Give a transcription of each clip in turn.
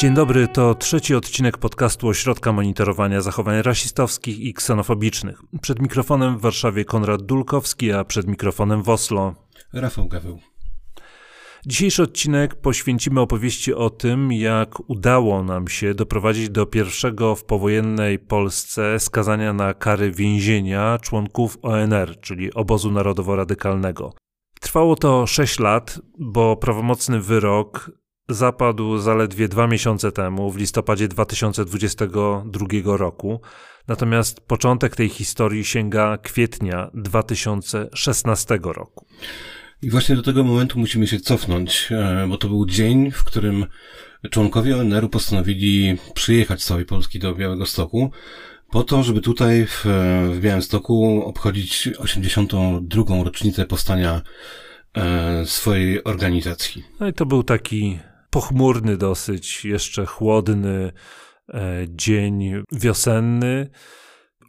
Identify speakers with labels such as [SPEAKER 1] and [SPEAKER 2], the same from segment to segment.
[SPEAKER 1] Dzień dobry, to trzeci odcinek podcastu Ośrodka Monitorowania Zachowań Rasistowskich i Ksenofobicznych. Przed mikrofonem w Warszawie Konrad Dulkowski, a przed mikrofonem w Oslo
[SPEAKER 2] Rafał Gaweł.
[SPEAKER 1] Dzisiejszy odcinek poświęcimy opowieści o tym, jak udało nam się doprowadzić do pierwszego w powojennej Polsce skazania na kary więzienia członków ONR, czyli Obozu Narodowo-Radykalnego. Trwało to 6 lat, bo prawomocny wyrok zapadł zaledwie dwa miesiące temu, w listopadzie 2022 roku. Natomiast początek tej historii sięga kwietnia 2016 roku.
[SPEAKER 2] I właśnie do tego momentu musimy się cofnąć, e, bo to był dzień, w którym członkowie ONR-u postanowili przyjechać z całej Polski do Białego Stoku, po to, żeby tutaj w, w Białymstoku obchodzić 82. rocznicę powstania e, swojej organizacji.
[SPEAKER 1] No i to był taki pochmurny dosyć, jeszcze chłodny e, dzień wiosenny.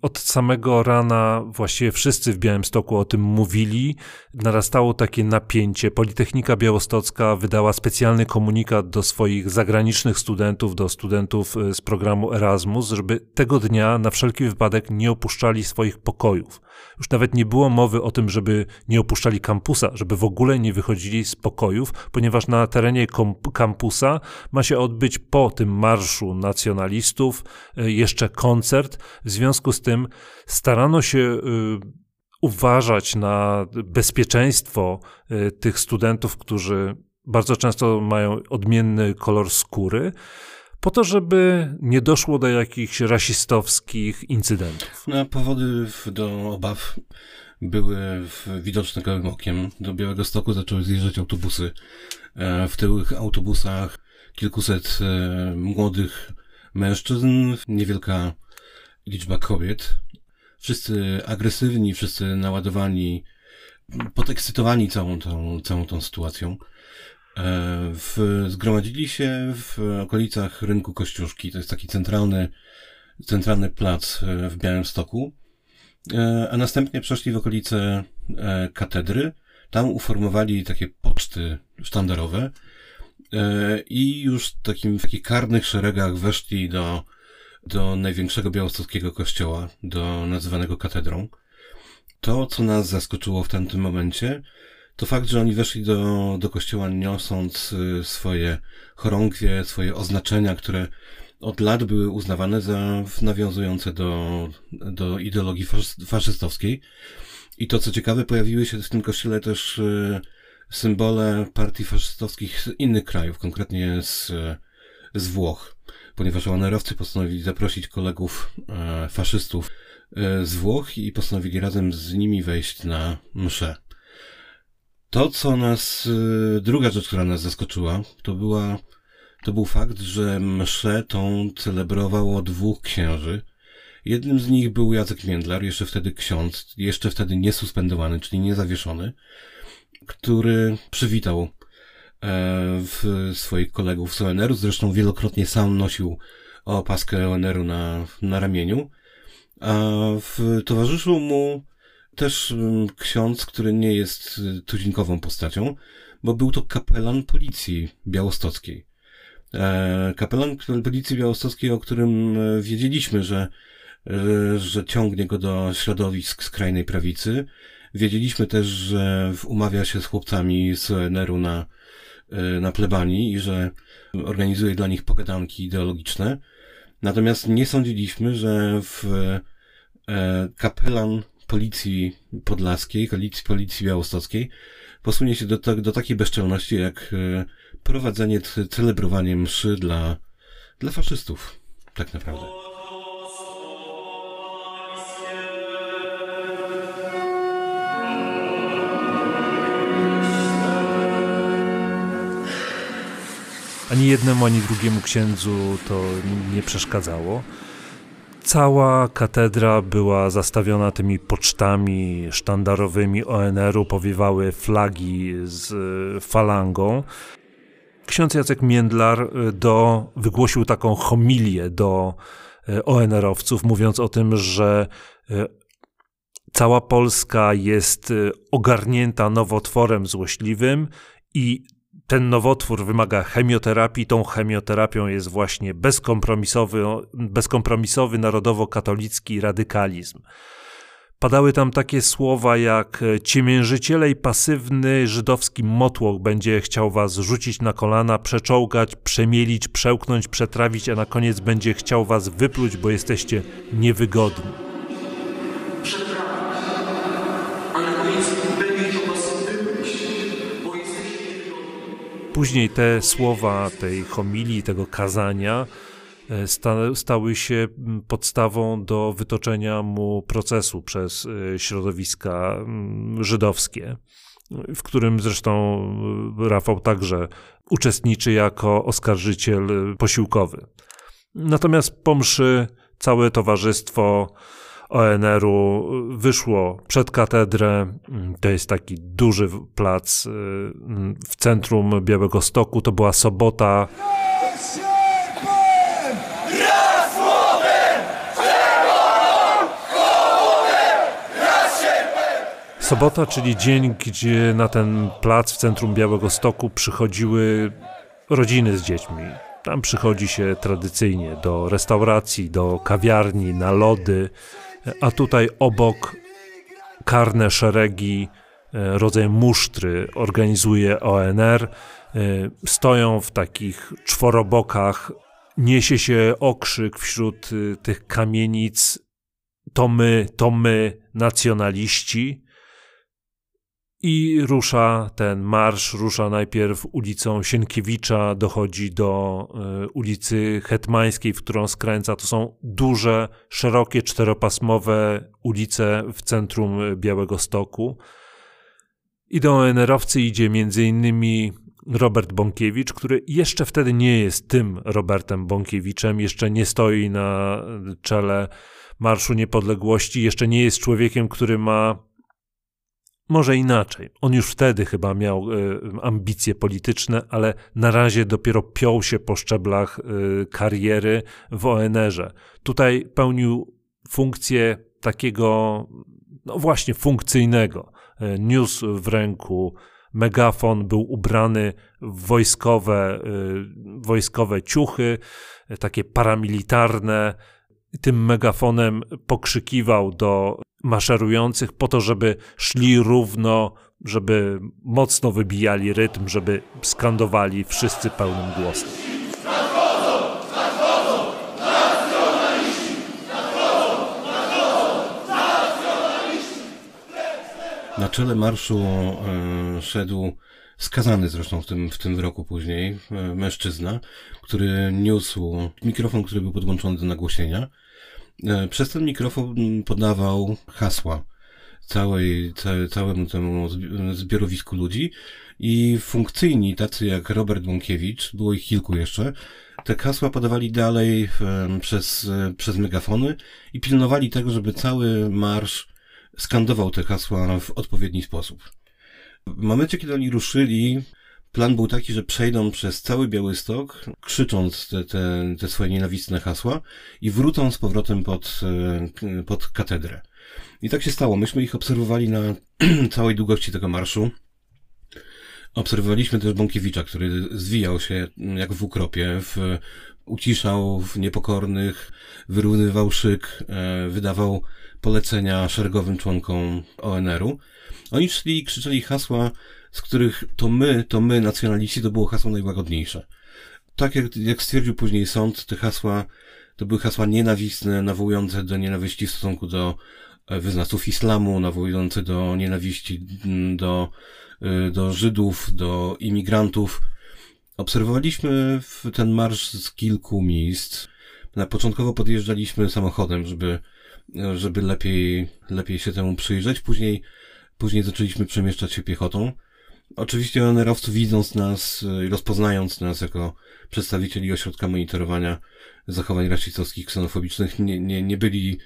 [SPEAKER 1] Od samego rana właściwie wszyscy w Białymstoku o tym mówili. Narastało takie napięcie. Politechnika Białostocka wydała specjalny komunikat do swoich zagranicznych studentów, do studentów e, z programu Erasmus, żeby tego dnia na wszelki wypadek nie opuszczali swoich pokojów. Już nawet nie było mowy o tym, żeby nie opuszczali kampusa, żeby w ogóle nie wychodzili z pokojów, ponieważ na terenie kampusa ma się odbyć po tym marszu nacjonalistów e, jeszcze koncert. W związku z tym starano się e, uważać na bezpieczeństwo e, tych studentów, którzy bardzo często mają odmienny kolor skóry po to, żeby nie doszło do jakichś rasistowskich incydentów.
[SPEAKER 2] No, powody do obaw były widoczne gołym okiem. Do Białego Stoku zaczęły zjeżdżać autobusy. E, w tych autobusach kilkuset e, młodych mężczyzn, niewielka liczba kobiet. Wszyscy agresywni, wszyscy naładowani, podekscytowani całą tą, całą tą sytuacją. E, w, zgromadzili się w okolicach rynku Kościuszki. To jest taki centralny, centralny plac e, w Białymstoku. E, a następnie przeszli w okolice katedry. Tam uformowali takie poczty sztandarowe i już w takim, w takich karnych szeregach weszli do, do największego białostockiego kościoła, do nazywanego katedrą. To, co nas zaskoczyło w tamtym momencie, to fakt, że oni weszli do, do kościoła niosąc y, swoje chorągwie, swoje oznaczenia, które od lat były uznawane za nawiązujące do, do ideologii faszystowskiej. I to, co ciekawe, pojawiły się w tym kościele też y, symbole partii faszystowskich z innych krajów, konkretnie z, z Włoch, ponieważ onerowcy postanowili zaprosić kolegów e, faszystów z Włoch i postanowili razem z nimi wejść na mszę. To, co nas, y, druga rzecz, która nas zaskoczyła, to była, to był fakt, że mszę tą celebrowało dwóch księży. Jednym z nich był Jacek Międlar, jeszcze wtedy ksiądz, jeszcze wtedy niesuspendowany, czyli niezawieszony, który przywitał e, w swoich kolegów z ONR-u, zresztą wielokrotnie sam nosił opaskę ONR-u na, na ramieniu, a w, towarzyszył mu też mm, ksiądz, który nie jest y, tuzinkową postacią, bo był to kapelan policji białostockiej. E, kapelan policji białostockiej, o którym e, wiedzieliśmy, że, e, że ciągnie go do środowisk skrajnej prawicy. Wiedzieliśmy też, że umawia się z chłopcami z ONR-u na, na plebanii i że organizuje dla nich pogadanki ideologiczne. Natomiast nie sądziliśmy, że w kapelan policji podlaskiej, policji, policji białostockiej, posunie się do, do takiej bezczelności, jak e, prowadzenie, celebrowanie mszy dla, dla faszystów, tak naprawdę.
[SPEAKER 1] Ani jednemu, ani drugiemu księdzu to nie przeszkadzało. Cała katedra była zastawiona tymi pocztami sztandarowymi ONR-u, powiewały flagi z e, falangą. Ksiądz Jacek Międlar e, do, wygłosił taką homilię do e, ONR-owców, mówiąc o tym, że cała Polska jest ogarnięta nowotworem złośliwym i ten nowotwór wymaga chemioterapii. Tą chemioterapią jest właśnie bezkompromisowy, bezkompromisowy narodowo-katolicki radykalizm. Padały tam takie słowa jak ciemiężyciele i pasywny żydowski motłoch będzie chciał was rzucić na kolana, przeczołgać, przemielić, przełknąć, przetrawić, a na koniec będzie chciał was wypluć, bo jesteście niewygodni. Później te słowa tej homilii, tego kazania e, sta, stały się podstawą do wytoczenia mu procesu przez e, środowiska żydowskie, w którym zresztą e, Rafał także uczestniczy jako oskarżyciel posiłkowy. Natomiast po mszy całe towarzystwo ONR-u wyszło przed katedrę. To jest taki duży plac y, w centrum Białego Stoku. To była sobota. Sobota, czyli dzień, gdzie na ten plac w centrum Białego Stoku przychodziły rodziny z dziećmi. Tam przychodzi się tradycyjnie do restauracji, do kawiarni, na lody a tutaj obok karne szeregi, e, rodzaj musztry organizuje ONR. E, stoją w takich czworobokach, niesie się okrzyk wśród e, tych kamienic to my, to my, nacjonaliści. I rusza ten marsz, rusza najpierw ulicą Sienkiewicza, dochodzi do y, ulicy Hetmańskiej, w którą skręca. To są duże, szerokie, czteropasmowe ulice w centrum Białego Stoku. I do ONR-owcy idzie innymi Robert Bąkiewicz, który jeszcze wtedy nie jest tym Robertem Bąkiewiczem, jeszcze nie stoi na czele Marszu Niepodległości, jeszcze nie jest człowiekiem, który ma może inaczej. On już wtedy chyba miał y, ambicje polityczne, ale na razie dopiero piął się po szczeblach y, kariery w ONR-ze. Tutaj pełnił funkcję takiego, no właśnie, funkcyjnego. Y, news w ręku, megafon był ubrany w wojskowe, wojskowe ciuchy, takie paramilitarne. Tym megafonem pokrzykiwał do maszerujących po to, żeby szli równo, żeby mocno wybijali rytm, żeby skandowali wszyscy pełnym głosem.
[SPEAKER 2] Na czele marszu e, szedł skazany zresztą w tym, w tym wyroku później e, mężczyzna, który niósł mikrofon, który był podłączony do nagłośnienia E, przez ten mikrofon podawał hasła całej, całe, całemu temu zbiorowisku ludzi i funkcyjni, tacy jak Robert Bąkiewicz, było ich kilku jeszcze, te hasła podawali dalej przez, przez megafony i pilnowali tego, żeby cały marsz skandował te hasła w odpowiedni sposób. W momencie, kiedy oni ruszyli, Plan był taki, że przejdą przez cały Białystok, krzycząc te, te, te swoje nienawistne hasła i wrócą z powrotem pod, e, pod katedrę. I tak się stało. Myśmy ich obserwowali na całej długości tego marszu. Obserwowaliśmy też Bąkiewicza, który zwijał się jak w ukropie, w, uciszał w niepokornych, wyrównywał szyk, e, wydawał polecenia szeregowym członkom ONR-u. Oni szli i krzyczeli hasła z których to my, to my, nacjonaliści, to było hasło najłagodniejsze. Tak jak, jak stwierdził później sąd, te hasła to były hasła nienawistne, nawołujące do nienawiści w stosunku do e, wyznawców islamu, nawołujące do nienawiści do, e, do Żydów, do imigrantów. Obserwowaliśmy ten marsz z kilku miejsc. Na początkowo podjeżdżaliśmy samochodem, żeby, żeby lepiej, lepiej się temu przyjrzeć. Później, później zaczęliśmy przemieszczać się piechotą. Oczywiście onerowcy widząc nas i rozpoznając nas jako przedstawicieli ośrodka monitorowania zachowań rasistowskich, ksenofobicznych, nie, nie, nie byli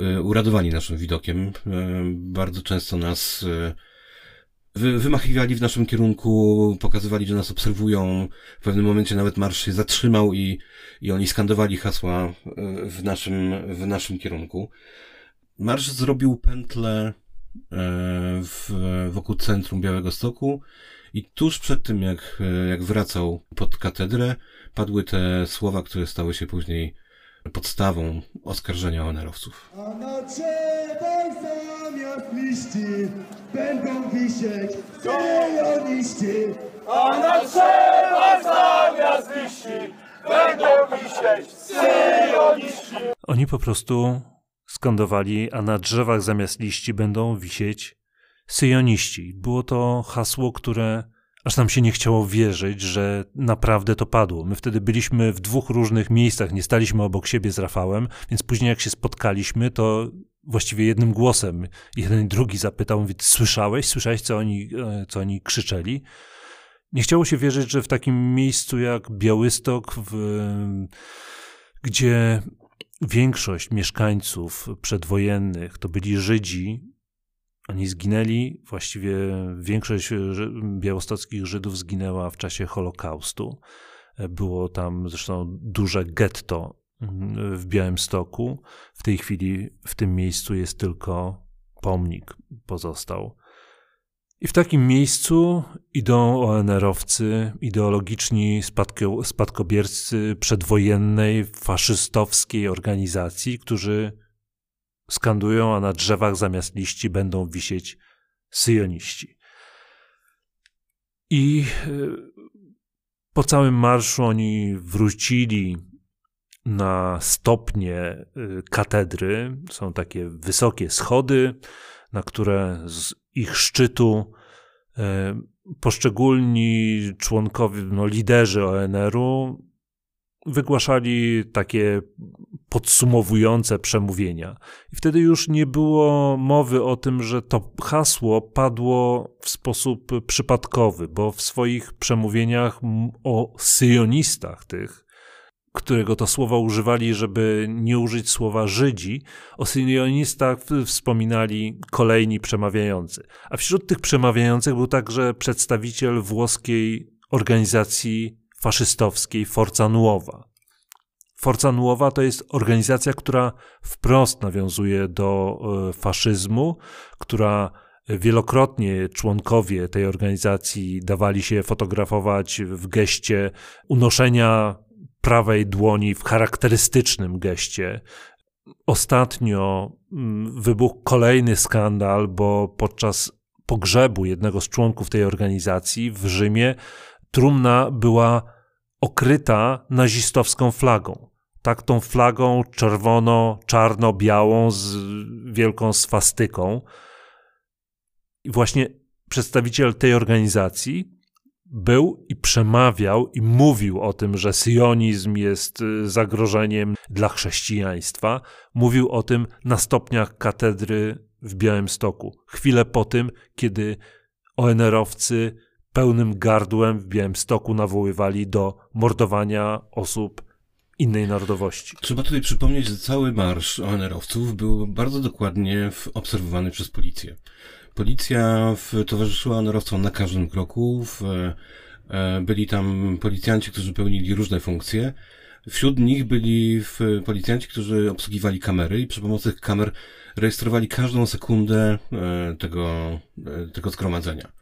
[SPEAKER 2] e, uradowani naszym widokiem. E, bardzo często nas e, wy, wymachiwali w naszym kierunku, pokazywali, że nas obserwują. W pewnym momencie nawet marsz się zatrzymał i, i oni skandowali hasła w naszym, w naszym kierunku. Marsz zrobił pętlę E, w, wokół centrum Białego Stoku I tuż przed tym, jak, jak wracał pod katedrę, padły te słowa, które stały się później podstawą oskarżenia onerowców. A na drzewach zamiast liści będą wisieć syjoniści. A na drzewach zamiast liści będą wisieć syjoniści.
[SPEAKER 1] Oni po prostu skandowali, a na drzewach zamiast liści będą wisieć syjoniści. Było to hasło, które aż nam się nie chciało wierzyć, że naprawdę to padło. My wtedy byliśmy w dwóch różnych miejscach, nie staliśmy obok siebie z Rafałem, więc później jak się spotkaliśmy, to właściwie jednym głosem jeden i drugi zapytał, mówi, słyszałeś? Słyszałeś, co oni, e, co oni krzyczeli? Nie chciało się wierzyć, że w takim miejscu jak Białystok, w, gdzie większość mieszkańców przedwojennych to byli Żydzi, oni zginęli, właściwie większość białostockich Żydów zginęła w czasie Holokaustu. Było tam zresztą duże getto w Białymstoku. W tej chwili w tym miejscu jest tylko pomnik pozostał. I w takim miejscu idą ONR-owcy, ideologiczni spadko, spadkobiercy przedwojennej, faszystowskiej organizacji, którzy skandują, a na drzewach zamiast liści będą wisieć syjoniści. I e, po całym marszu oni wrócili na stopnie e, katedry. Są takie wysokie schody, na które z ich szczytu e, poszczególni członkowie, no, liderzy ONR-u wygłaszali takie podsumowujące przemówienia. I wtedy już nie było mowy o tym, że to hasło padło w sposób przypadkowy, bo w swoich przemówieniach o syjonistach tych, którego to słowa używali, żeby nie użyć słowa Żydzi, o syjonistach wspominali kolejni przemawiający. A wśród tych przemawiających był także przedstawiciel włoskiej organizacji faszystowskiej Forza Nuova. Forza Nuova to jest organizacja, która wprost nawiązuje do e, faszyzmu, która wielokrotnie członkowie tej organizacji dawali się fotografować w geście unoszenia prawej dłoni w charakterystycznym geście. Ostatnio mm, wybuchł kolejny skandal, bo podczas pogrzebu jednego z członków tej organizacji w Rzymie trumna była okryta nazistowską flagą. Tak, tą flagą czerwono-czarno-białą z wielką swastyką. I właśnie przedstawiciel tej organizacji był i przemawiał i mówił o tym, że syjonizm jest y, zagrożeniem dla chrześcijaństwa. Mówił o tym na stopniach katedry w Białymstoku. Chwilę po tym, kiedy ONR-owcy pełnym gardłem w Białymstoku nawoływali do mordowania osób innej narodowości.
[SPEAKER 2] Trzeba tutaj przypomnieć, że cały marsz ONR-owców był bardzo dokładnie obserwowany przez policję. Policja towarzyszyła ONR-owcom na każdym kroku. W, e, byli tam policjanci, którzy pełnili różne funkcje. Wśród nich byli policjanci, którzy obsługiwali kamery i przy pomocy tych kamer rejestrowali każdą sekundę e, tego, e, tego zgromadzenia.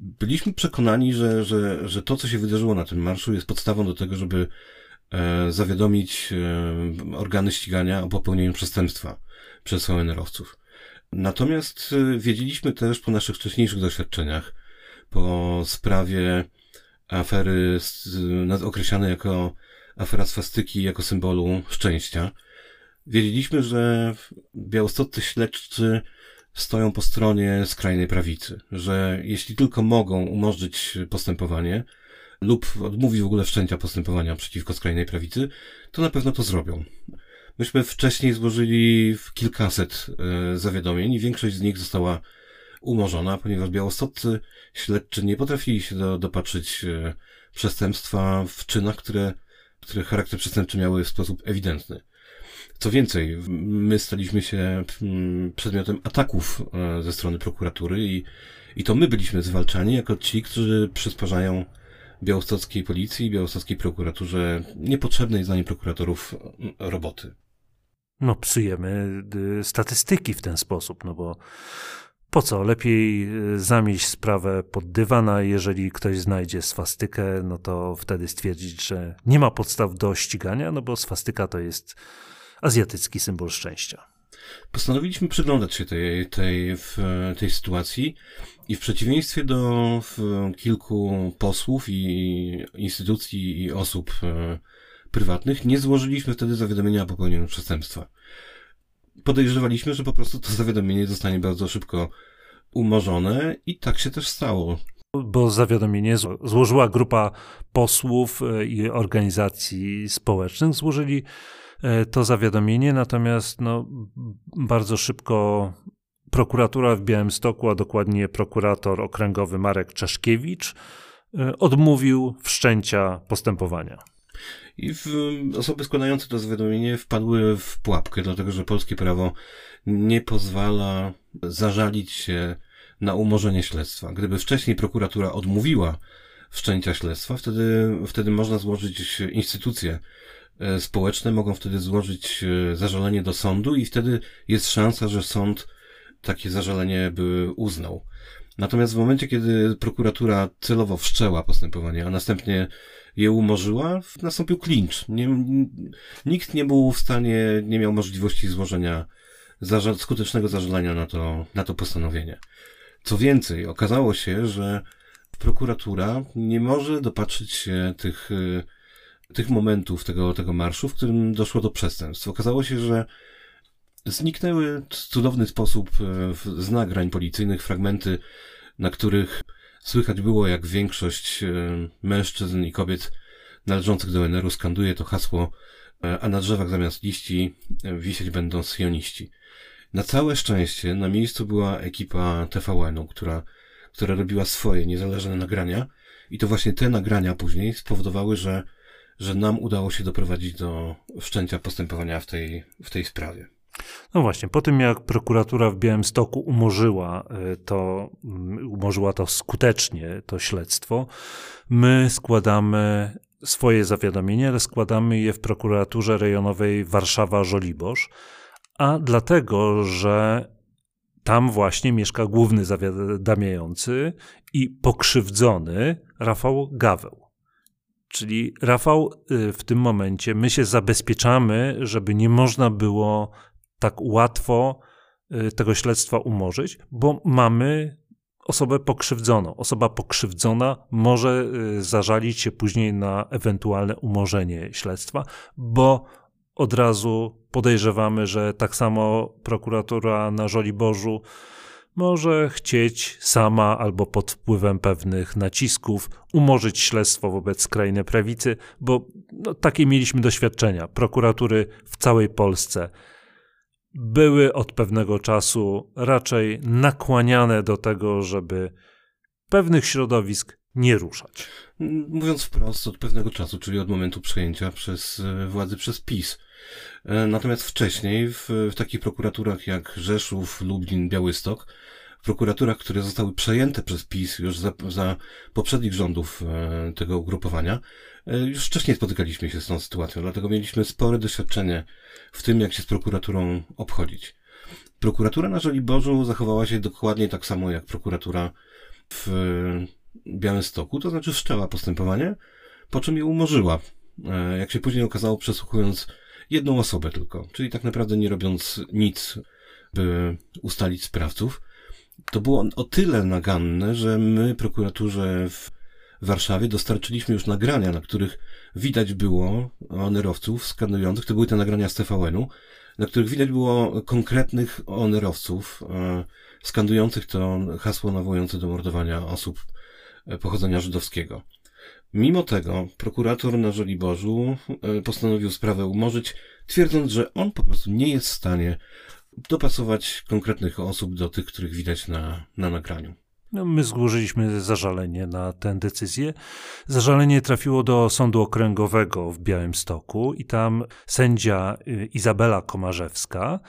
[SPEAKER 2] Byliśmy przekonani, że, że, że to, co się wydarzyło na tym marszu, jest podstawą do tego, żeby e, zawiadomić e, organy ścigania o popełnieniu przestępstwa przez ONR-owców. Natomiast e, wiedzieliśmy też po naszych wcześniejszych doświadczeniach, po sprawie afery określanej jako afera swastyki jako symbolu szczęścia, wiedzieliśmy, że białostoccy śledczy stoją po stronie skrajnej prawicy, że jeśli tylko mogą umorzyć postępowanie lub odmówić w ogóle wszczęcia postępowania przeciwko skrajnej prawicy, to na pewno to zrobią. Myśmy wcześniej złożyli kilkaset e, zawiadomień i większość z nich została umorzona, ponieważ białostoccy śledczy nie potrafili się do, dopatrzyć e, przestępstwa w czynach, które, które charakter przestępczy miały w sposób ewidentny. Co więcej, my staliśmy się mm, przedmiotem ataków e, ze strony prokuratury i, i to my byliśmy zwalczani jako ci, którzy przysparzają białostockiej policji i białostockiej prokuraturze niepotrzebnej zdaniem prokuratorów mm, roboty.
[SPEAKER 1] No, psujemy y, statystyki w ten sposób, no bo po co? Lepiej y, zamieść sprawę pod dywan, a jeżeli ktoś znajdzie swastykę, no to wtedy stwierdzić, że nie ma podstaw do ścigania, no bo swastyka to jest azjatycki symbol szczęścia.
[SPEAKER 2] Postanowiliśmy przyglądać się tej, tej, w tej sytuacji i w przeciwieństwie do kilku posłów i instytucji i osób e, prywatnych nie złożyliśmy wtedy zawiadomienia o popełnieniu przestępstwa. Podejrzewaliśmy, że po prostu to zawiadomienie zostanie bardzo szybko umorzone i tak się też stało.
[SPEAKER 1] Bo zawiadomienie złożyła grupa posłów e, i organizacji społecznych. Złożyli e, to zawiadomienie, natomiast no, bardzo szybko prokuratura w Białymstoku, a dokładnie prokurator okręgowy Marek Czeszkiewicz, e, odmówił wszczęcia postępowania.
[SPEAKER 2] I w, osoby składające to zawiadomienie wpadły w pułapkę, dlatego że polskie prawo nie pozwala zażalić się na umorzenie śledztwa. Gdyby wcześniej prokuratura odmówiła wszczęcia śledztwa, wtedy, wtedy można złożyć instytucje e, społeczne, mogą wtedy złożyć e, zażalenie do sądu i wtedy jest szansa, że sąd takie zażalenie by uznał. Natomiast w momencie, kiedy prokuratura celowo wszczęła postępowanie, a następnie je umorzyła, nastąpił klincz. Nikt nie był w stanie, nie miał możliwości złożenia zaża skutecznego zażalenia na to, na to postanowienie. Co więcej, okazało się, że prokuratura nie może dopatrzyć się tych, tych momentów tego, tego marszu, w którym doszło do przestępstw. Okazało się, że zniknęły w cudowny sposób e, z nagrań policyjnych fragmenty, na których Słychać było, jak większość e, mężczyzn i kobiet należących do NR-u skanduje to hasło, e, a na drzewach zamiast liści e, wisieć będą syjoniści. Na całe szczęście na miejscu była ekipa TVN-u, która, która robiła swoje niezależne nagrania i to właśnie te nagrania później spowodowały, że, że nam udało się doprowadzić do wszczęcia postępowania w tej, w tej sprawie.
[SPEAKER 1] No właśnie, po tym jak prokuratura w Białymstoku umorzyła e, to, mm, umorzyła to skutecznie, to śledztwo, my składamy swoje zawiadomienie, ale składamy je w prokuraturze rejonowej Warszawa-Żoliborz, a dlatego, że tam właśnie mieszka główny zawiadamiający i pokrzywdzony Rafał Gaweł. Czyli Rafał, y, w tym momencie my się zabezpieczamy, żeby nie można było tak łatwo y, tego śledztwa umorzyć, bo mamy osobę pokrzywdzoną. Osoba pokrzywdzona może y, zażalić się później na ewentualne umorzenie śledztwa, bo od razu podejrzewamy, że tak samo prokuratura na Żoliborzu może chcieć sama albo pod wpływem pewnych nacisków umorzyć śledztwo wobec skrajnej prawicy, bo no, takie mieliśmy doświadczenia. Prokuratury w całej Polsce były od pewnego czasu raczej nakłaniane do tego, żeby pewnych środowisk nie ruszać.
[SPEAKER 2] Mówiąc wprost, od pewnego czasu, czyli od momentu przejęcia przez e, władzy przez PiS. E, natomiast wcześniej w, w takich prokuraturach jak Rzeszów, Lublin, Białystok, prokuraturach, które zostały przejęte przez PiS już za, za poprzednich rządów e, tego ugrupowania, E, już wcześniej spotykaliśmy się z tą sytuacją, dlatego mieliśmy spore doświadczenie w tym, jak się z prokuraturą obchodzić. Prokuratura na Żoliborzu zachowała się dokładnie tak samo jak prokuratura w Białymstoku, to znaczy wszczęła postępowanie, po czym je umorzyła. E, jak się później okazało, przesłuchując jedną osobę tylko, czyli tak naprawdę nie robiąc nic, by ustalić sprawców. To było o tyle naganne, że my prokuraturze w Warszawie dostarczyliśmy już nagrania, na których widać było onerowców skanujących, to były te nagrania z TVN-u, na których widać było konkretnych onerowców e, skandujących to hasło nawołujące do mordowania osób e, pochodzenia żydowskiego. Mimo tego prokurator na Żoliborzu e, postanowił sprawę umorzyć, twierdząc, że on po prostu nie jest w stanie dopasować konkretnych osób do tych, których widać na, na nagraniu.
[SPEAKER 1] No, my złożyliśmy zażalenie na tę decyzję. Zażalenie trafiło do Sądu Okręgowego w Białymstoku i tam sędzia y, Izabela Komarzewska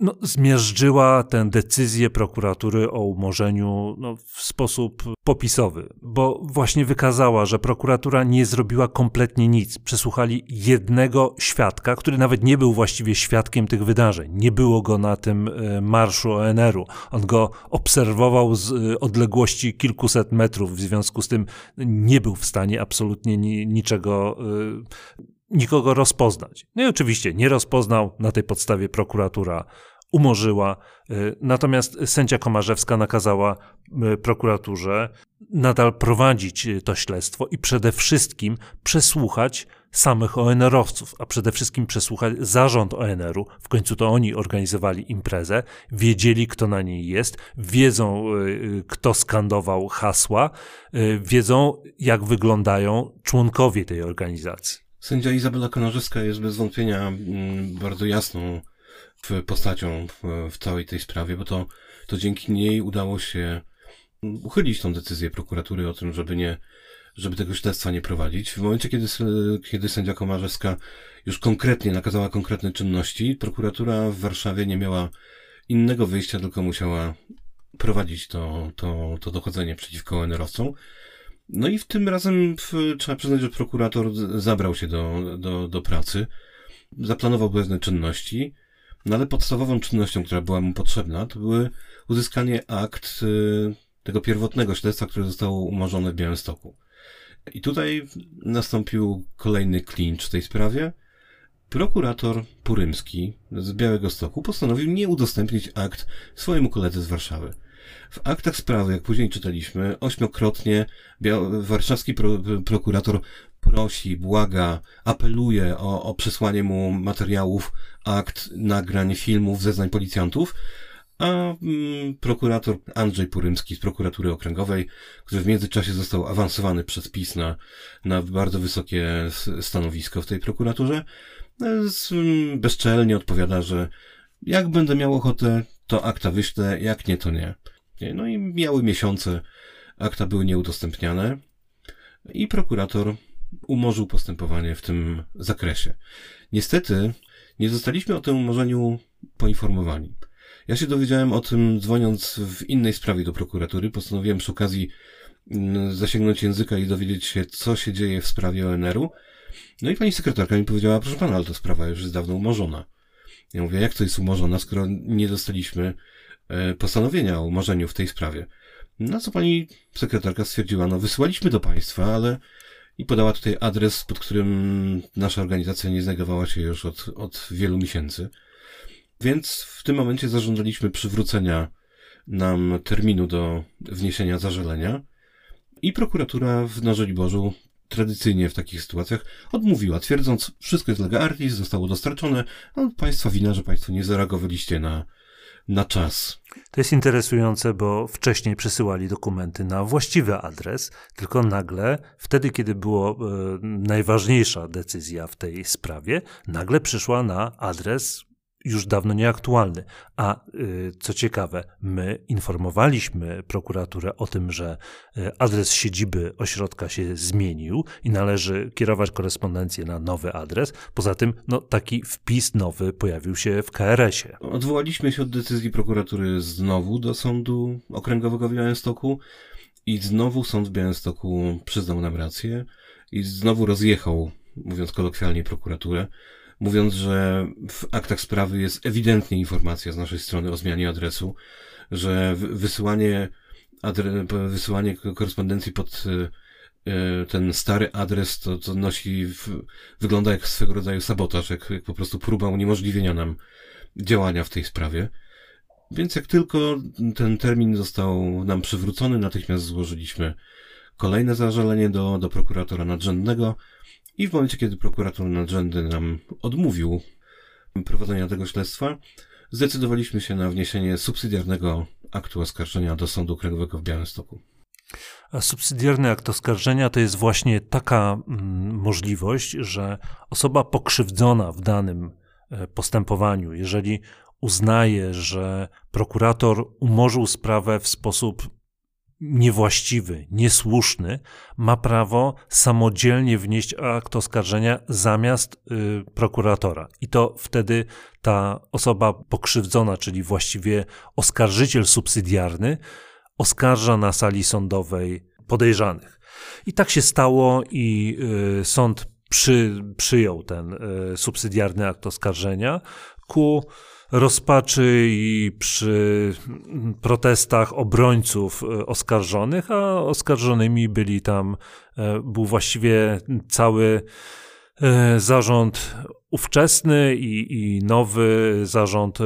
[SPEAKER 1] no, zmiażdżyła tę decyzję prokuratury o umorzeniu no, w sposób popisowy, bo właśnie wykazała, że prokuratura nie zrobiła kompletnie nic. Przesłuchali jednego świadka, który nawet nie był właściwie świadkiem tych wydarzeń. Nie było go na tym e, marszu ONR-u. On go obserwował z e, odległości kilkuset metrów, w związku z tym nie był w stanie absolutnie niczego e, nikogo rozpoznać. No i oczywiście nie rozpoznał, na tej podstawie prokuratura umorzyła. Y, natomiast sędzia Komarzewska nakazała y, prokuraturze nadal prowadzić y, to śledztwo i przede wszystkim przesłuchać samych ONR-owców, a przede wszystkim przesłuchać zarząd ONR-u. W końcu to oni organizowali imprezę, wiedzieli, kto na niej jest, wiedzą, kto skandował hasła, wiedzą, jak wyglądają członkowie tej organizacji.
[SPEAKER 2] Sędzia Izabela Konarzewska jest bez wątpienia mm, bardzo jasną postacią w całej tej sprawie, bo to, to dzięki niej udało się uchylić tą decyzję prokuratury o tym, żeby nie, żeby tego śledztwa nie prowadzić. W momencie, kiedy, kiedy sędzia Komarzewska już konkretnie nakazała konkretne czynności, prokuratura w Warszawie nie miała innego wyjścia, tylko musiała prowadzić to, to, to dochodzenie przeciwko ONR-owcom. No i w tym razem trzeba przyznać, że prokurator zabrał się do, do, do pracy, zaplanował pewne czynności, no ale podstawową czynnością, która była mu potrzebna, to były uzyskanie akt y, tego pierwotnego śledztwa, które zostało umorzone w Białymstoku. I tutaj nastąpił kolejny klincz w tej sprawie. Prokurator Purymski z Białego Stoku postanowił nie udostępnić akt swojemu koledze z Warszawy. W aktach sprawy, jak później czytaliśmy, ośmiokrotnie warszawski pro prokurator prosi, błaga, apeluje o, o przesłanie mu materiałów, akt, nagrań, filmów, zeznań policjantów, a mm, prokurator Andrzej Purymski z prokuratury okręgowej, który w międzyczasie został awansowany przez PiS na, na bardzo wysokie stanowisko w tej prokuraturze, z, mm, bezczelnie odpowiada, że jak będę miał ochotę, to akta wyślę, jak nie, to nie. No i miały miesiące, akta były nieudostępniane i prokurator umorzył postępowanie w tym zakresie. Niestety nie zostaliśmy o tym umorzeniu poinformowani. Ja się dowiedziałem o tym dzwoniąc w innej sprawie do prokuratury. Postanowiłem przy okazji mm, zasięgnąć języka i dowiedzieć się, co się dzieje w sprawie ONR-u. No i pani sekretarka mi powiedziała, proszę pana, ale ta sprawa już jest dawno umorzona. Ja mówię, jak to jest umorzona, skoro nie dostaliśmy postanowienia o umorzeniu w tej sprawie. Na co pani sekretarka stwierdziła, no wysyłaliśmy do państwa, ale i podała tutaj adres, pod którym nasza organizacja nie znajdowała się już od, od wielu miesięcy. Więc w tym momencie zażądaliśmy przywrócenia nam terminu do wniesienia zażalenia i prokuratura w Narzędziborzu tradycyjnie w takich sytuacjach odmówiła, twierdząc, wszystko jest lega artis, zostało dostarczone, a państwa wina, że państwo nie zareagowaliście na, na czas.
[SPEAKER 1] To jest interesujące, bo wcześniej przesyłali dokumenty na właściwy adres, tylko nagle, wtedy, kiedy była e, najważniejsza decyzja w tej sprawie, nagle przyszła na adres już dawno nieaktualny. A y, co ciekawe, my informowaliśmy prokuraturę o tym, że y, adres siedziby ośrodka się zmienił i należy kierować korespondencję na nowy adres. Poza tym, no, taki wpis nowy pojawił się w KRS-ie.
[SPEAKER 2] Odwołaliśmy się od decyzji prokuratury znowu do Sądu Okręgowego w Białymstoku i znowu Sąd w Białymstoku przyznał nam rację i znowu rozjechał, mówiąc kolokwialnie, prokuraturę mówiąc, że w aktach sprawy jest ewidentnie informacja z naszej strony o zmianie adresu, że wysyłanie, adre, wysyłanie korespondencji pod e, ten stary adres to, to nosi, wygląda jak swego rodzaju sabotaż, jak, jak po prostu próba uniemożliwienia nam działania w tej sprawie. Więc jak tylko ten termin został nam przywrócony, natychmiast złożyliśmy kolejne zażalenie do, do prokuratora nadrzędnego, i w momencie, kiedy prokurator nadrzędny nam odmówił prowadzenia tego śledztwa, zdecydowaliśmy się na wniesienie subsydiarnego aktu oskarżenia do Sądu Okręgowego w Białymstoku.
[SPEAKER 1] A subsydiarny akt oskarżenia to jest właśnie taka mm, możliwość, że osoba pokrzywdzona w danym e, postępowaniu, jeżeli uznaje, że prokurator umorzył sprawę w sposób niewłaściwy, niesłuszny, ma prawo samodzielnie wnieść akt oskarżenia zamiast y, prokuratora. I to wtedy ta osoba pokrzywdzona, czyli właściwie oskarżyciel subsydiarny, oskarża na sali sądowej podejrzanych. I tak się stało, i y, sąd przy, przyjął ten y, subsydiarny akt oskarżenia ku rozpaczy i przy protestach obrońców e, oskarżonych, a oskarżonymi byli tam, e, był właściwie cały e, zarząd ówczesny i, i nowy zarząd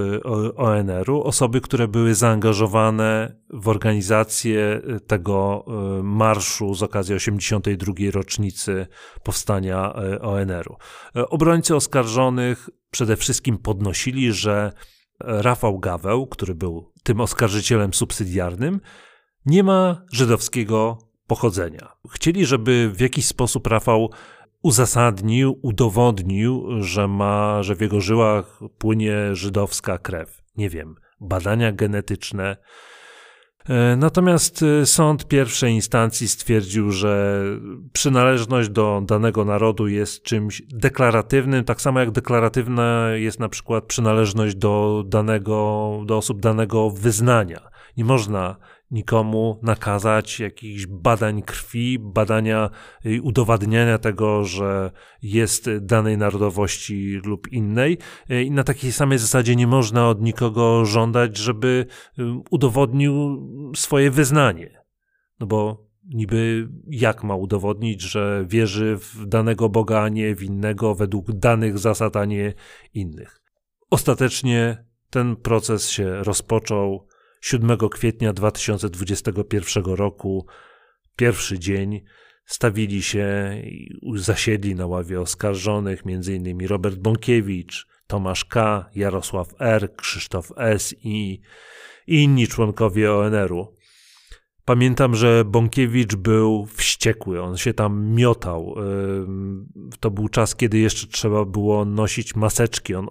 [SPEAKER 1] ONR-u, osoby, które były zaangażowane w organizację tego marszu z okazji 82. rocznicy powstania ONR-u. Obrońcy oskarżonych przede wszystkim podnosili, że Rafał Gaweł, który był tym oskarżycielem subsydiarnym, nie ma żydowskiego pochodzenia. Chcieli, żeby w jakiś sposób Rafał uzasadnił, udowodnił, że ma, że w jego żyłach płynie żydowska krew. Nie wiem, badania genetyczne, E, natomiast e, sąd pierwszej instancji stwierdził, że przynależność do danego narodu jest czymś deklaratywnym, tak samo jak deklaratywna jest na przykład przynależność do danego, do osób danego wyznania. Nie można nikomu nakazać jakichś badań krwi, badania i udowadniania tego, że jest danej narodowości lub innej. I na takiej samej zasadzie nie można od nikogo żądać, żeby udowodnił swoje wyznanie. No bo niby jak ma udowodnić, że wierzy w danego Boga, a nie w innego, według danych zasad, a nie innych. Ostatecznie ten proces się rozpoczął 7 kwietnia 2021 roku, pierwszy dzień, stawili się i zasiedli na ławie oskarżonych m.in. Robert Bąkiewicz, Tomasz K., Jarosław R., Krzysztof S. i inni członkowie ONR-u. Pamiętam, że Bąkiewicz był wściekły, on się tam miotał. To był czas, kiedy jeszcze trzeba było nosić maseczki. On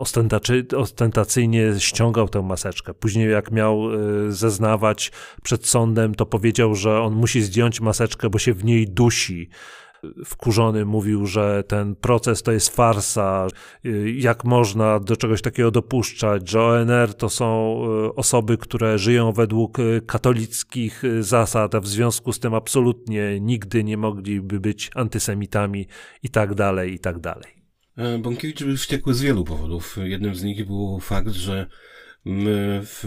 [SPEAKER 1] ostentacyjnie ściągał tę maseczkę. Później, jak miał y, zeznawać przed sądem, to powiedział, że on musi zdjąć maseczkę, bo się w niej dusi wkurzony mówił, że ten proces to jest farsa, jak można do czegoś takiego dopuszczać, że ONR to są e, osoby, które żyją według e, katolickich e, zasad, a w związku z tym absolutnie nigdy nie mogliby być antysemitami i tak dalej, i tak dalej.
[SPEAKER 2] Bąkiewicz był wściekły z wielu powodów. Jednym z nich był fakt, że my w,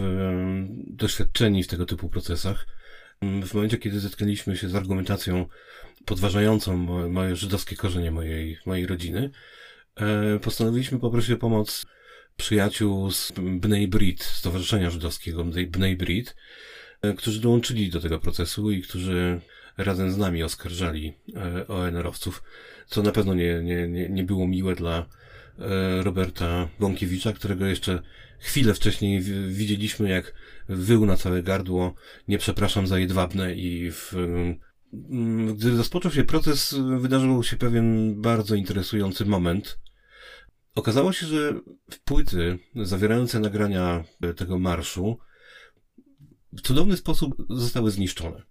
[SPEAKER 2] doświadczeni w tego typu procesach, w momencie, kiedy zetknęliśmy się z argumentacją podważającą moje żydowskie korzenie mojej, mojej rodziny, e, postanowiliśmy poprosić o pomoc przyjaciół z Bnei Brit, Stowarzyszenia Żydowskiego Bnei Brit, e, którzy dołączyli do tego procesu i którzy razem z nami oskarżali e, ONR-owców, co na pewno nie, nie, nie, było miłe dla Roberta Bąkiewicza, którego jeszcze chwilę wcześniej widzieliśmy, jak wył na całe gardło, nie przepraszam za jedwabne i w gdy rozpoczął się proces, wydarzył się pewien bardzo interesujący moment. Okazało się, że płyty zawierające nagrania tego marszu w cudowny sposób zostały zniszczone.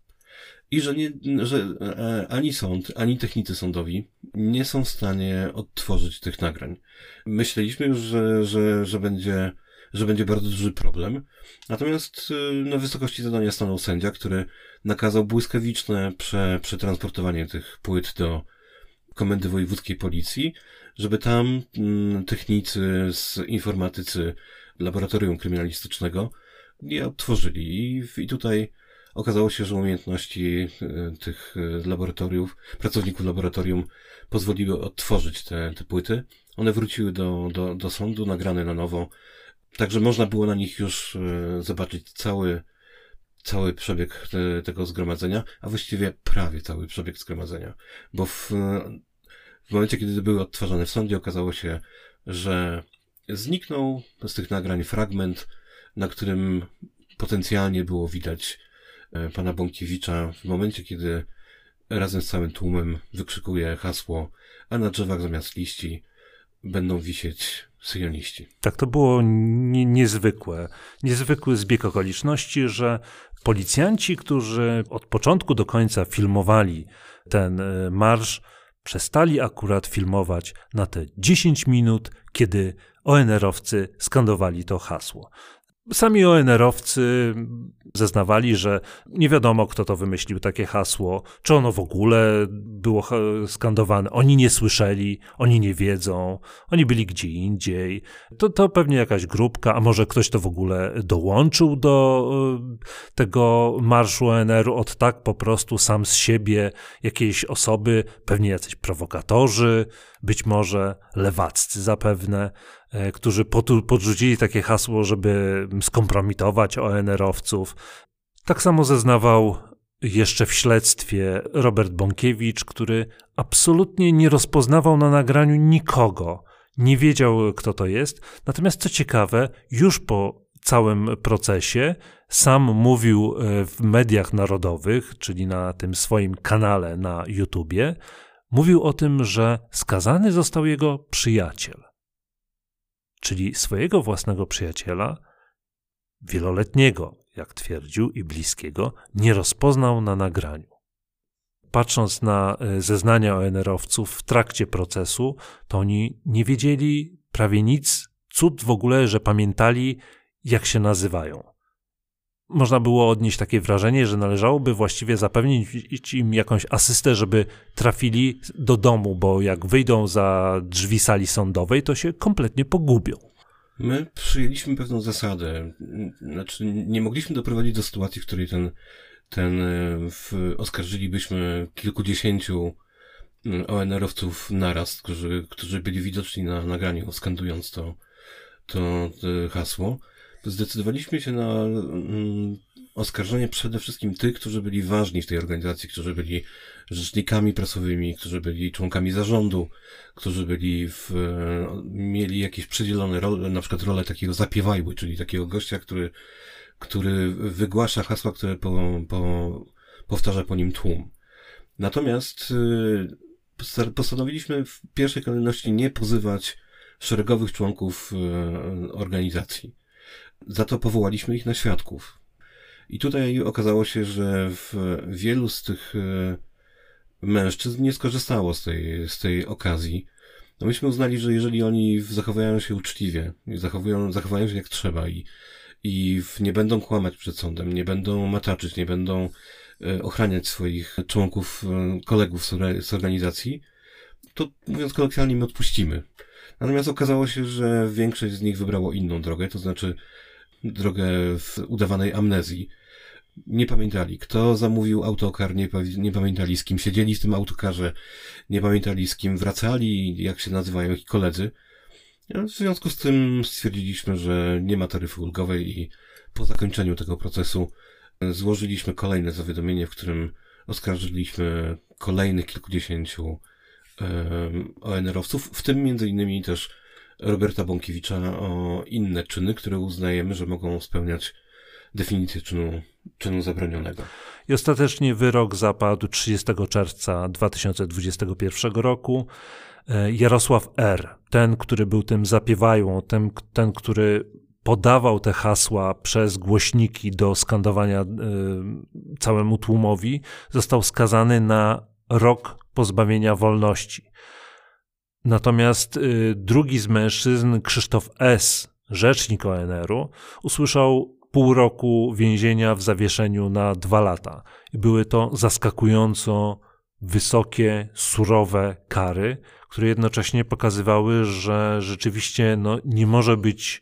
[SPEAKER 2] I że, nie, że e, ani sąd, ani technicy sądowi nie są w stanie odtworzyć tych nagrań. Myśleliśmy już, że, że, że będzie że będzie bardzo duży problem. Natomiast y, na wysokości zadania stanął sędzia, który nakazał błyskawiczne prze, przetransportowanie tych płyt do Komendy Wojewódzkiej Policji, żeby tam mm, technicy z informatycy laboratorium kryminalistycznego je odtworzyli. I, tutaj okazało się, że umiejętności y, tych y, laboratoriów, pracowników laboratorium pozwoliły odtworzyć te, te płyty. One wróciły do, do, do sądu, nagrane na nowo. Także można było na nich już y, zobaczyć cały cały przebieg te, tego zgromadzenia, a właściwie prawie cały przebieg zgromadzenia. Bo w, w momencie, kiedy były odtwarzane w sądzie, okazało się, że zniknął z tych nagrań fragment, na którym potencjalnie było widać e, pana Bąkiewicza w momencie, kiedy razem z całym tłumem wykrzykuje hasło, a na drzewach zamiast liści będą wisieć syjoniści.
[SPEAKER 1] Tak, to było nie, niezwykłe. Niezwykły zbieg okoliczności, że policjanci, którzy od początku do końca filmowali ten e, marsz, przestali akurat filmować na te 10 minut, kiedy ONR-owcy skandowali to hasło. Sami ONR-owcy zeznawali, że nie wiadomo, kto to wymyślił takie hasło, czy ono w ogóle było skandowane. Oni nie słyszeli, oni nie wiedzą, oni byli gdzie indziej. To, to pewnie jakaś grupka, a może ktoś to w ogóle dołączył do e, tego marszu ONR-u od tak po prostu sam z siebie jakiejś osoby, pewnie jacyś prowokatorzy, być może lewaccy zapewne. E, którzy podrzucili takie hasło, żeby skompromitować ONR-owców. Tak samo zeznawał jeszcze w śledztwie Robert Bąkiewicz, który absolutnie nie rozpoznawał na nagraniu nikogo, nie wiedział kto to jest. Natomiast co ciekawe, już po całym procesie sam mówił e, w mediach narodowych, czyli na tym swoim kanale na YouTubie, mówił o tym, że skazany został jego przyjaciel czyli swojego własnego przyjaciela, wieloletniego, jak twierdził, i bliskiego, nie rozpoznał na nagraniu. Patrząc na e, zeznania ONR-owców w trakcie procesu, to oni nie wiedzieli prawie nic, cud w ogóle, że pamiętali, jak się nazywają. Można było odnieść takie wrażenie, że należałoby właściwie zapewnić im jakąś asystę, żeby trafili do domu, bo jak wyjdą za drzwi sali sądowej, to się kompletnie pogubią.
[SPEAKER 2] My przyjęliśmy pewną zasadę. Znaczy, nie mogliśmy doprowadzić do sytuacji, w której ten, ten e, w, oskarżylibyśmy kilkudziesięciu mm, ONR-owców naraz, którzy, którzy byli widoczni na nagraniu, skandując to, to, to hasło zdecydowaliśmy się na mm, oskarżenie przede wszystkim tych, którzy byli ważni w tej organizacji, którzy byli rzecznikami prasowymi, którzy byli członkami zarządu, którzy byli w, mieli jakieś przydzielone role, na przykład rolę takiego zapiewajły, czyli takiego gościa, który, który wygłasza hasła, które po, po, powtarza po nim tłum. Natomiast y, postanowiliśmy w pierwszej kolejności nie pozywać szeregowych członków y, organizacji. Za to powołaliśmy ich na świadków. I tutaj okazało się, że wielu z tych e, mężczyzn nie skorzystało z tej, z tej okazji. No myśmy uznali, że jeżeli oni zachowają się uczciwie, zachowują, zachowają się jak trzeba i, i nie będą kłamać przed sądem, nie będą mataczyć, nie będą e, ochraniać swoich członków, e, kolegów z organizacji, to mówiąc kolokwialnie, my odpuścimy. Natomiast okazało się, że większość z nich wybrało inną drogę, to znaczy drogę w udawanej amnezji. Nie pamiętali, kto zamówił autokar, nie, nie pamiętali, z kim siedzieli w tym autokarze, nie pamiętali, z kim wracali, jak się nazywają ich koledzy. W związku z tym stwierdziliśmy, że nie ma taryfy ulgowej i po zakończeniu tego procesu złożyliśmy kolejne zawiadomienie, w którym oskarżyliśmy kolejnych kilkudziesięciu ONR-owców, w tym między innymi też Roberta Bąkiewicza o inne czyny, które uznajemy, że mogą spełniać definicję czynu, czynu zabronionego.
[SPEAKER 1] I ostatecznie wyrok zapadł 30 czerwca 2021 roku. E, Jarosław R., ten, który był tym zapiewają, ten, ten który podawał te hasła przez głośniki do skandowania y, całemu tłumowi, został skazany na rok pozbawienia wolności. Natomiast y, drugi z mężczyzn, Krzysztof S., rzecznik ONR-u, usłyszał pół roku więzienia w zawieszeniu na dwa lata. I były to zaskakująco wysokie, surowe kary, które jednocześnie pokazywały, że rzeczywiście no, nie może być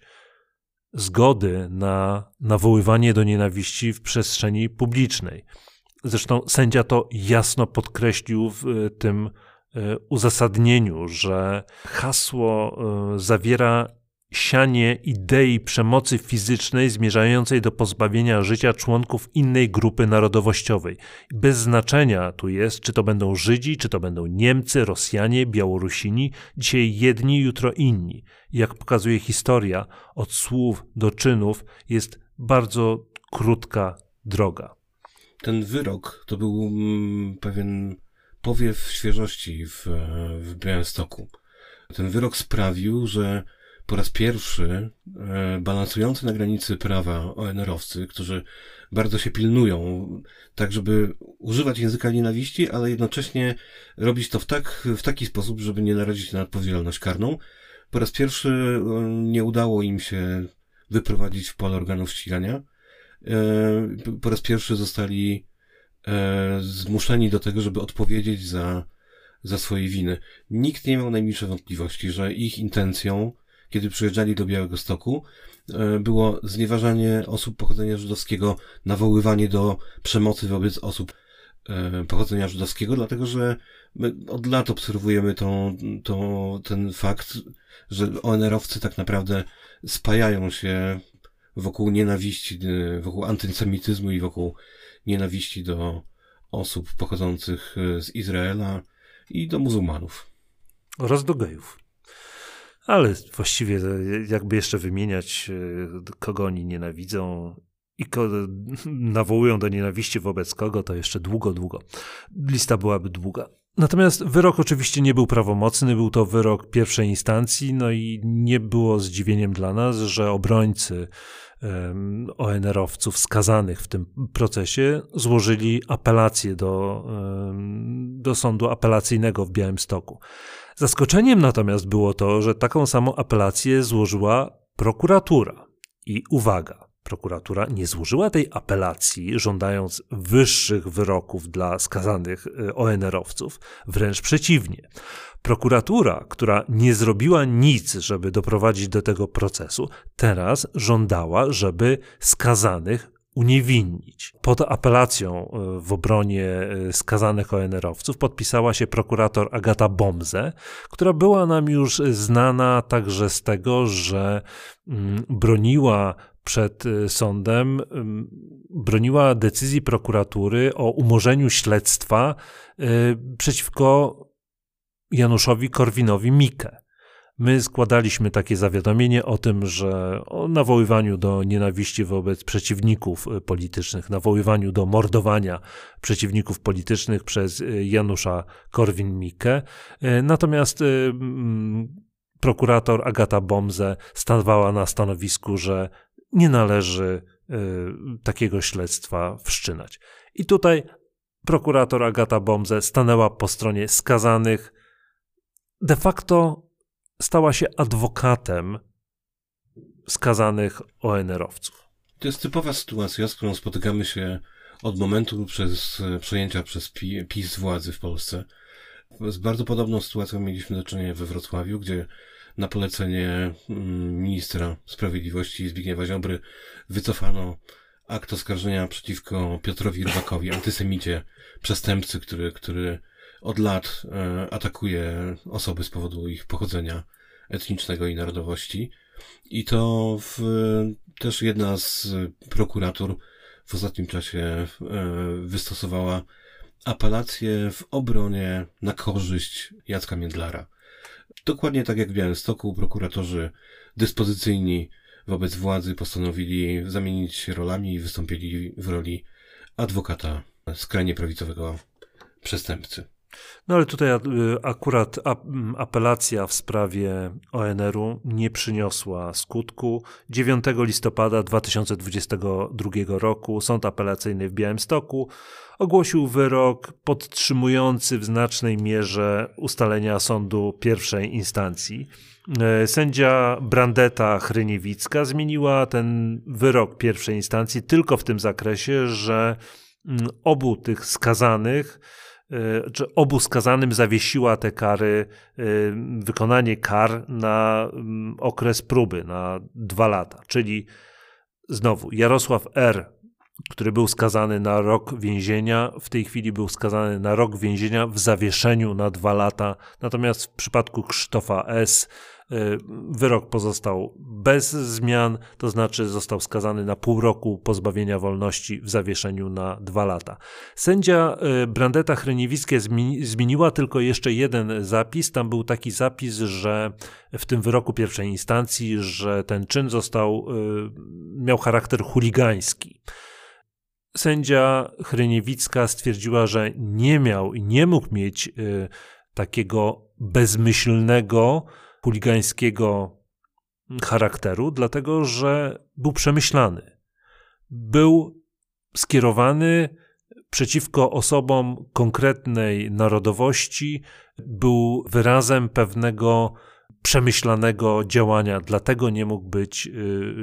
[SPEAKER 1] zgody na nawoływanie do nienawiści w przestrzeni publicznej. Zresztą sędzia to jasno podkreślił w y, tym uzasadnieniu, że hasło e, zawiera sianie idei przemocy fizycznej zmierzającej do pozbawienia życia członków innej grupy narodowościowej. Bez znaczenia tu jest, czy to będą Żydzi, czy to będą Niemcy, Rosjanie, Białorusini, dzisiaj jedni, jutro inni. Jak pokazuje historia, od słów do czynów jest bardzo krótka droga.
[SPEAKER 2] Ten wyrok to był mm, pewien powiew świeżości w, w Białymstoku. Ten wyrok sprawił, że po raz pierwszy e, balansujący na granicy prawa ONR-owcy, którzy bardzo się pilnują, tak żeby używać języka nienawiści, ale jednocześnie robić to w, tak, w taki sposób, żeby nie narazić na odpowiedzialność karną. Po raz pierwszy e, nie udało im się wyprowadzić w pole organów ścigania. E, po raz pierwszy zostali zmuszeni do tego, żeby odpowiedzieć za, za swoje winy. Nikt nie miał najmniejszej wątpliwości, że ich intencją kiedy przyjeżdżali do Białego Stoku, e, było znieważanie osób pochodzenia żydowskiego, nawoływanie do przemocy wobec osób e, pochodzenia żydowskiego, dlatego że my od lat obserwujemy tą, tą, ten fakt, że ONR-owcy tak naprawdę spajają się wokół nienawiści, e, wokół antysemityzmu i wokół nienawiści do osób pochodzących z Izraela i do muzułmanów.
[SPEAKER 1] Oraz do gejów. Ale właściwie jakby jeszcze wymieniać, e, kogo oni nienawidzą i nawołują do nienawiści wobec kogo, to jeszcze długo, długo. Lista byłaby długa. Natomiast wyrok oczywiście nie był prawomocny, był to wyrok pierwszej instancji, no i nie było zdziwieniem dla nas, że obrońcy ONR-owców skazanych w tym procesie złożyli apelację do, do sądu apelacyjnego w Białymstoku. Zaskoczeniem natomiast było to, że taką samą apelację złożyła prokuratura. I uwaga, prokuratura nie złożyła tej apelacji, żądając wyższych wyroków dla skazanych y, ONR-owców, wręcz przeciwnie. Prokuratura, która nie zrobiła nic, żeby doprowadzić do tego procesu, teraz żądała, żeby skazanych uniewinnić. Pod apelacją e, w obronie e, skazanych ONR-owców podpisała się prokurator Agata Bomze, która była nam już znana także z tego, że mm, broniła przed e, sądem, mm, broniła decyzji prokuratury o umorzeniu śledztwa przeciwko Januszowi Korwinowi-Mikke. My składaliśmy takie zawiadomienie o tym, że o nawoływaniu do nienawiści wobec przeciwników e, politycznych, nawoływaniu do mordowania przeciwników politycznych przez e, Janusza Korwin-Mikke. E, natomiast prokurator Agata Bomze stawała na stanowisku, że nie należy takiego śledztwa wszczynać. I tutaj prokurator Agata Bomze stanęła po stronie skazanych, de facto stała się adwokatem skazanych ONR-owców.
[SPEAKER 2] To jest typowa sytuacja, z którą spotykamy się od momentu przez, przejęcia przez PiS władzy w Polsce. Z bardzo podobną sytuacją mieliśmy do czynienia we Wrocławiu, gdzie na polecenie mm, ministra sprawiedliwości Zbigniewa Ziobry wycofano akt oskarżenia przeciwko Piotrowi Rybakowi, antysemicie, przestępcy, który, który od lat e, atakuje osoby z powodu ich pochodzenia etnicznego i narodowości. I to w, też jedna z prokuratur w ostatnim czasie e, wystosowała apelację w obronie na korzyść Jacka Międlara. Dokładnie tak jak w Białymstoku, prokuratorzy dyspozycyjni wobec władzy postanowili zamienić się rolami i wystąpili w roli adwokata skrajnie prawicowego przestępcy.
[SPEAKER 1] No ale tutaj y, akurat apelacja w sprawie ONR-u nie przyniosła skutku. 9 listopada 2022 roku Sąd Apelacyjny w Białymstoku ogłosił wyrok podtrzymujący w znacznej mierze ustalenia sądu pierwszej instancji. E, sędzia Brandeta Chryniewicka zmieniła ten wyrok pierwszej instancji tylko w tym zakresie, że obu tych skazanych E, czy obu skazanym zawiesiła te kary, e, wykonanie kar na okres próby, na dwa lata. Czyli znowu Jarosław R., który był skazany na rok więzienia, w tej chwili był skazany na rok więzienia w zawieszeniu na dwa lata. Natomiast w przypadku Krzysztofa S., E, wyrok pozostał bez zmian, to znaczy został skazany na pół roku pozbawienia wolności w zawieszeniu na dwa lata. Sędzia e, Brandeta Chryniewickie zmieniła tylko jeszcze jeden zapis. Tam był taki zapis, że w tym wyroku pierwszej instancji, że ten czyn został, e, miał charakter chuligański. Sędzia Chryniewicka stwierdziła, że nie miał i nie mógł mieć takiego bezmyślnego, chuligańskiego charakteru, dlatego że był przemyślany. Był skierowany przeciwko osobom konkretnej narodowości, był wyrazem pewnego przemyślanego działania, dlatego nie mógł być y,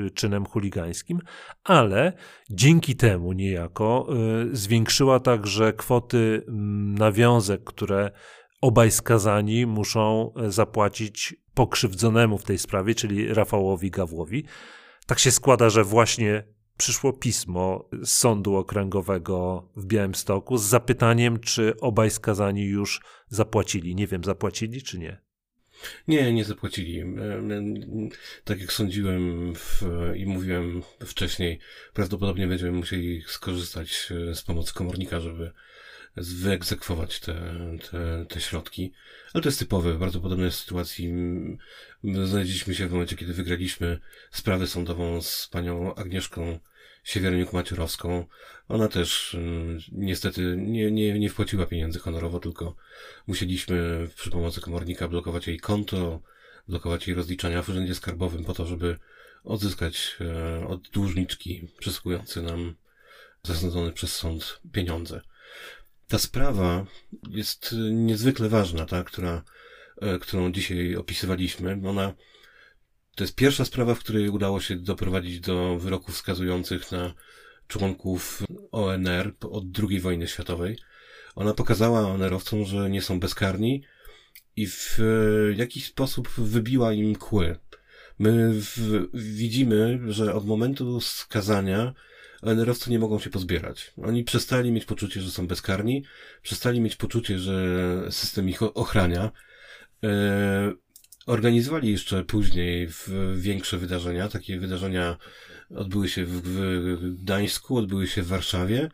[SPEAKER 1] y, czynem chuligańskim, ale dzięki temu niejako y, zwiększyła także kwoty mm, nawiązek, które obaj skazani muszą zapłacić pokrzywdzonemu w tej sprawie, czyli Rafałowi Gawłowi. Tak się składa, że właśnie przyszło pismo z Sądu Okręgowego w Białymstoku z zapytaniem, czy obaj skazani już zapłacili. Nie wiem, zapłacili czy nie.
[SPEAKER 2] Nie, nie zapłacili. Tak jak sądziłem w, i mówiłem wcześniej, prawdopodobnie będziemy musieli skorzystać e, z pomocy komornika, żeby wyegzekwować te, te, te środki. Ale to jest typowe, bardzo podobne sytuacji. Znaleźliśmy się w momencie, kiedy wygraliśmy sprawę sądową z panią Agnieszką Siewierniuk-Maciurowską. Ona też mm, niestety nie, nie, nie wpłaciła pieniędzy honorowo, tylko musieliśmy przy pomocy komornika blokować jej konto, blokować jej rozliczenia w urzędzie skarbowym po to, żeby odzyskać e, od dłużniczki przysługujący nam zasądzone przez sąd pieniądze. Ta sprawa jest niezwykle ważna, ta, która, e, którą dzisiaj opisywaliśmy. Ona to jest pierwsza sprawa, w której udało się doprowadzić do wyroków wskazujących na członków ONR od II wojny światowej. Ona pokazała ONR-owcom, że nie są bezkarni i w jakiś sposób wybiła im kły. My w, widzimy, że od momentu skazania ONR-owcy nie mogą się pozbierać. Oni przestali mieć poczucie, że są bezkarni, przestali mieć poczucie, że system ich ochrania. E, organizowali jeszcze później większe wydarzenia. Takie wydarzenia odbyły się w, Gdańsku, odbyły się w Warszawie,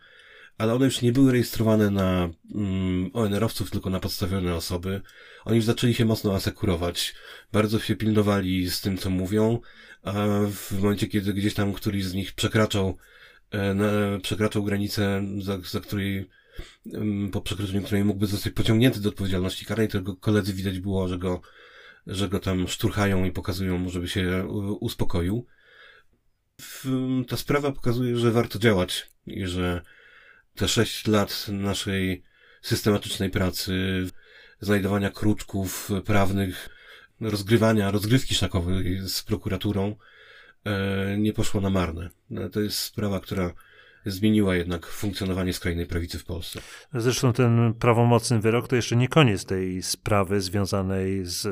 [SPEAKER 2] ale one już nie były rejestrowane na mm, ONR-owców, tylko na podstawione osoby. Oni już zaczęli się mocno asekurować. Bardzo się pilnowali z tym, co mówią, a w momencie, kiedy gdzieś tam któryś z nich przekraczał, przekraczał granicę, za, za której po przekroczeniu której mógłby zostać pociągnięty do odpowiedzialności karnej, to koledzy widać było, że go że go tam szturchają i pokazują mu, żeby się uspokoił. Ta sprawa pokazuje, że warto działać i że te sześć lat naszej systematycznej pracy, znajdowania kruczków prawnych, rozgrywania, rozgrywki szakowej z prokuraturą e, nie poszło na marne. To jest sprawa, która zmieniła jednak funkcjonowanie skrajnej prawicy w Polsce.
[SPEAKER 1] Zresztą ten prawomocny wyrok to jeszcze nie koniec tej sprawy związanej z,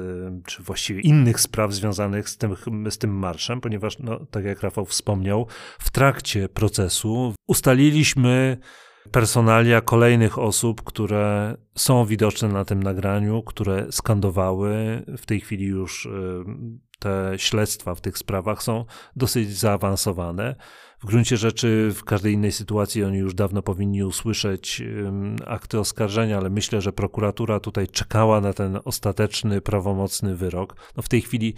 [SPEAKER 1] czy właściwie innych spraw związanych z tym, z tym marszem, ponieważ, no, tak jak Rafał wspomniał, w trakcie procesu ustaliliśmy personalia kolejnych osób, które są widoczne na tym nagraniu, które skandowały. W tej chwili już y, te śledztwa w tych sprawach są dosyć zaawansowane. W gruncie rzeczy w każdej innej sytuacji oni już dawno powinni usłyszeć akty oskarżenia, ale myślę, że prokuratura tutaj czekała na ten ostateczny, prawomocny wyrok. No w tej chwili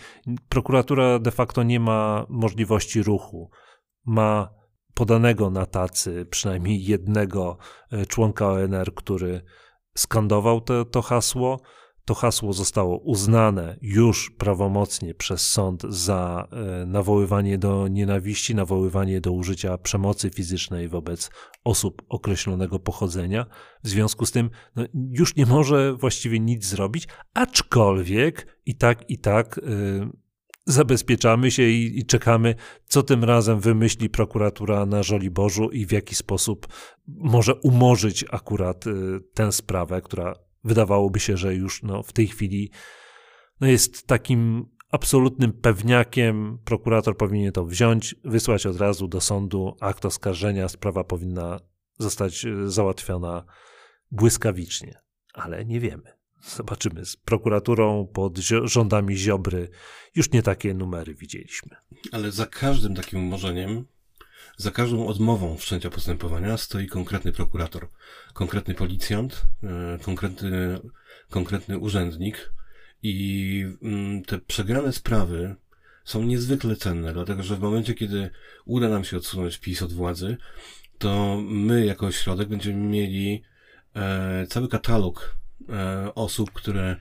[SPEAKER 1] prokuratura de facto nie ma możliwości ruchu. Ma podanego na tacy przynajmniej jednego e, członka ONR, który skandował to, to hasło to hasło zostało uznane już prawomocnie przez sąd za e, nawoływanie do nienawiści, nawoływanie do użycia przemocy fizycznej wobec osób określonego pochodzenia. W związku z tym no, już nie może właściwie nic zrobić, aczkolwiek i tak, i tak yy, zabezpieczamy się i, i, czekamy, co tym razem wymyśli prokuratura na Żoliborzu i w jaki sposób może umorzyć akurat y, tę sprawę, która wydawałoby się, że już no, w tej chwili no, jest takim absolutnym pewniakiem. Prokurator powinien to wziąć, wysłać od razu do sądu akt oskarżenia. Sprawa powinna zostać e, załatwiona błyskawicznie, ale nie wiemy. Zobaczymy. Z prokuraturą pod rządami Ziobry już nie takie numery widzieliśmy.
[SPEAKER 2] Ale za każdym takim umorzeniem za każdą odmową wszczęcia postępowania stoi konkretny prokurator, konkretny policjant, e, konkretny, konkretny urzędnik i mm, te przegrane sprawy są niezwykle cenne, dlatego że w momencie, kiedy uda nam się odsunąć PiS od władzy, to my jako ośrodek będziemy mieli e, cały katalog osób, które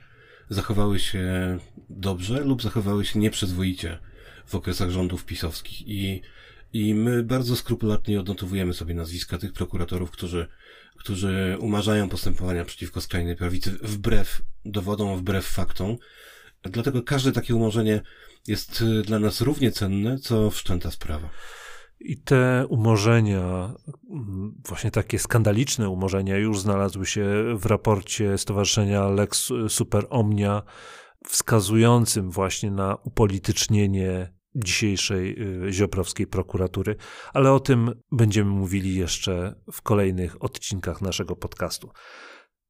[SPEAKER 2] zachowały się dobrze lub zachowały się nieprzyzwoicie w okresach rządów pisowskich. I, i my bardzo skrupulatnie odnotowujemy sobie nazwiska tych prokuratorów, którzy, którzy umarzają postępowania przeciwko skrajnej prawicy wbrew dowodom, wbrew faktom. Dlatego każde takie umorzenie jest dla nas równie cenne, co wszczęta sprawa.
[SPEAKER 1] I te umorzenia, właśnie takie skandaliczne umorzenia, już znalazły się w raporcie Stowarzyszenia Lex Super Omnia, wskazującym właśnie na upolitycznienie dzisiejszej y, ziobrowskiej prokuratury, ale o tym będziemy mówili jeszcze w kolejnych odcinkach naszego podcastu.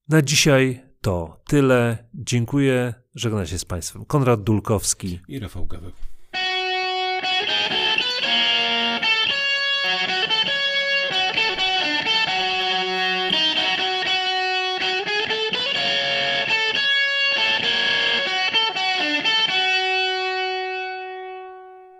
[SPEAKER 1] Na dzisiaj to tyle. Dziękuję. Żegnam się z Państwem. Konrad Dulkowski
[SPEAKER 2] i Rafał Gaweł.